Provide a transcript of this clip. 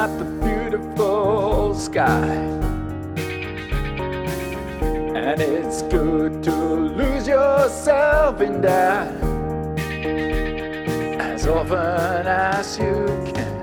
The beautiful sky. And it's good to lose yourself in that as often as you can.